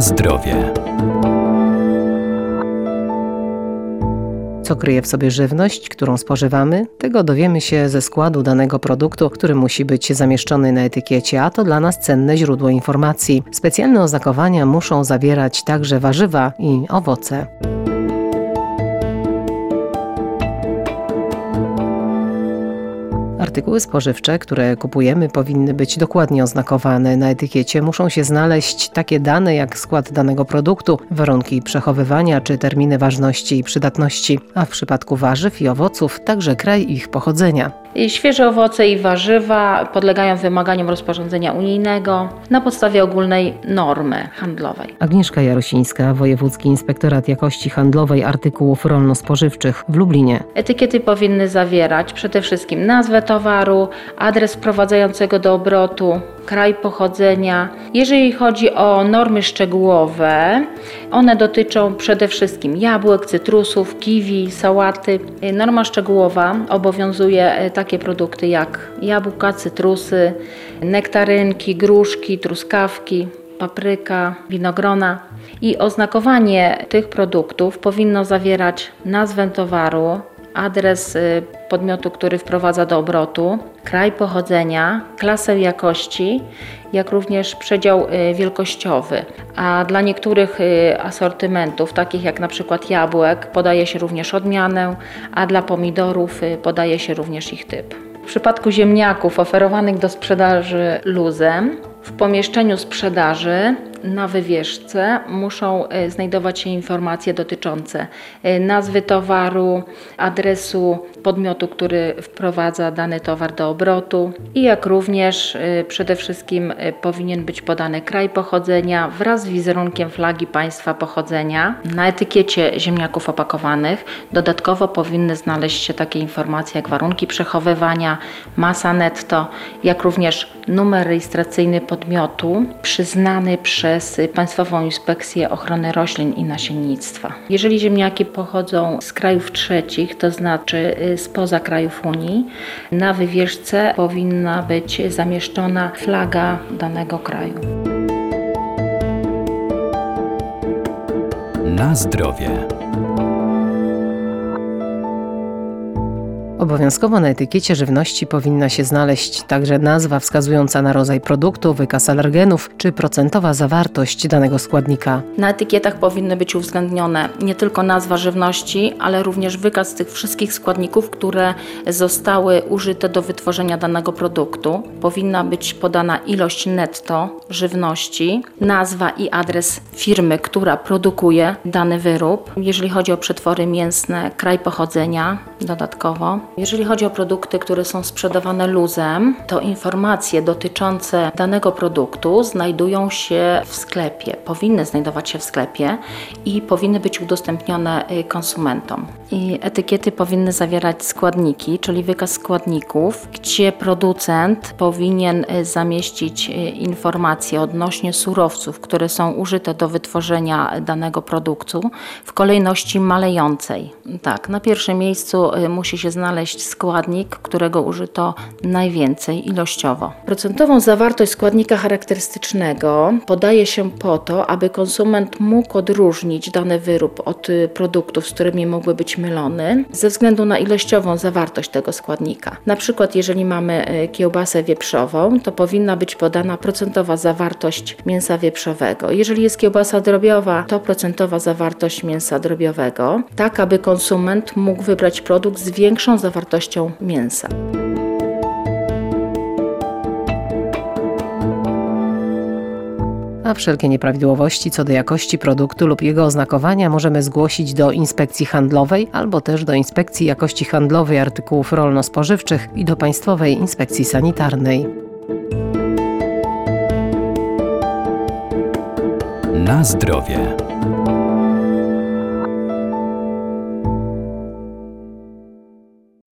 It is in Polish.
Zdrowie. Co kryje w sobie żywność, którą spożywamy? Tego dowiemy się ze składu danego produktu, który musi być zamieszczony na etykiecie, a to dla nas cenne źródło informacji. Specjalne oznakowania muszą zawierać także warzywa i owoce. Artykuły spożywcze, które kupujemy, powinny być dokładnie oznakowane. Na etykiecie muszą się znaleźć takie dane jak skład danego produktu, warunki przechowywania czy terminy ważności i przydatności, a w przypadku warzyw i owoców także kraj ich pochodzenia. Świeże owoce i warzywa podlegają wymaganiom rozporządzenia unijnego na podstawie ogólnej normy handlowej. Agnieszka Jarosińska, Wojewódzki Inspektorat Jakości Handlowej Artykułów Rolno-Spożywczych w Lublinie. Etykiety powinny zawierać przede wszystkim nazwę towaru, adres wprowadzającego do obrotu, kraj pochodzenia. Jeżeli chodzi o normy szczegółowe, one dotyczą przede wszystkim jabłek, cytrusów, kiwi, sałaty. Norma szczegółowa obowiązuje takie produkty jak jabłka, cytrusy, nektarynki, gruszki, truskawki, papryka, winogrona. I oznakowanie tych produktów powinno zawierać nazwę towaru, adres y, podmiotu, który wprowadza do obrotu, kraj pochodzenia, klasę jakości, jak również przedział y, wielkościowy. A dla niektórych y, asortymentów, takich jak na przykład jabłek, podaje się również odmianę, a dla pomidorów podaje się również ich typ. W przypadku ziemniaków oferowanych do sprzedaży luzem, w pomieszczeniu sprzedaży na wywieszce muszą e, znajdować się informacje dotyczące e, nazwy towaru, adresu podmiotu, który wprowadza dany towar do obrotu i jak również e, przede wszystkim powinien być podany kraj pochodzenia wraz z wizerunkiem flagi państwa pochodzenia. Na etykiecie ziemniaków opakowanych dodatkowo powinny znaleźć się takie informacje jak warunki przechowywania, masa netto, jak również numer rejestracyjny podmiotu przyznany przez przez Państwową Inspekcję Ochrony Roślin i Nasiennictwa. Jeżeli ziemniaki pochodzą z krajów trzecich, to znaczy y, spoza krajów Unii, na wywieszce powinna być zamieszczona flaga danego kraju. Na zdrowie. Obowiązkowo na etykiecie żywności powinna się znaleźć także nazwa wskazująca na rodzaj produktu, wykaz alergenów czy procentowa zawartość danego składnika. Na etykietach powinny być uwzględnione nie tylko nazwa żywności, ale również wykaz tych wszystkich składników, które zostały użyte do wytworzenia danego produktu. Powinna być podana ilość netto żywności, nazwa i adres firmy, która produkuje dany wyrób. Jeżeli chodzi o przetwory mięsne, kraj pochodzenia dodatkowo. Jeżeli chodzi o produkty, które są sprzedawane luzem, to informacje dotyczące danego produktu znajdują się w sklepie, powinny znajdować się w sklepie i powinny być udostępnione y, konsumentom. I etykiety powinny zawierać składniki, czyli wykaz składników, gdzie producent powinien y, zamieścić y, informacje odnośnie surowców, które są użyte do wytworzenia danego produktu w kolejności malejącej. Tak, na pierwszym miejscu musi się znaleźć składnik, którego użyto najwięcej ilościowo. Procentową zawartość składnika charakterystycznego podaje się po to, aby konsument mógł odróżnić dany wyrób od produktów, z którymi mógłby być mylony, ze względu na ilościową zawartość tego składnika. Na przykład, jeżeli mamy e, kiełbasę wieprzową, to powinna być podana procentowa zawartość mięsa wieprzowego. Jeżeli jest kiełbasa drobiowa, to procentowa zawartość mięsa drobiowego, tak aby konsument mógł wybrać produkt z większą zawartością zawartością mięsa. a wszelkie nieprawidłowości co do jakości produktu lub jego oznakowania możemy zgłosić do Inspekcji Handlowej albo też do Inspekcji Jakości Handlowej Artykułów Rolno-Spożywczych i do Państwowej Inspekcji Sanitarnej. Na zdrowie.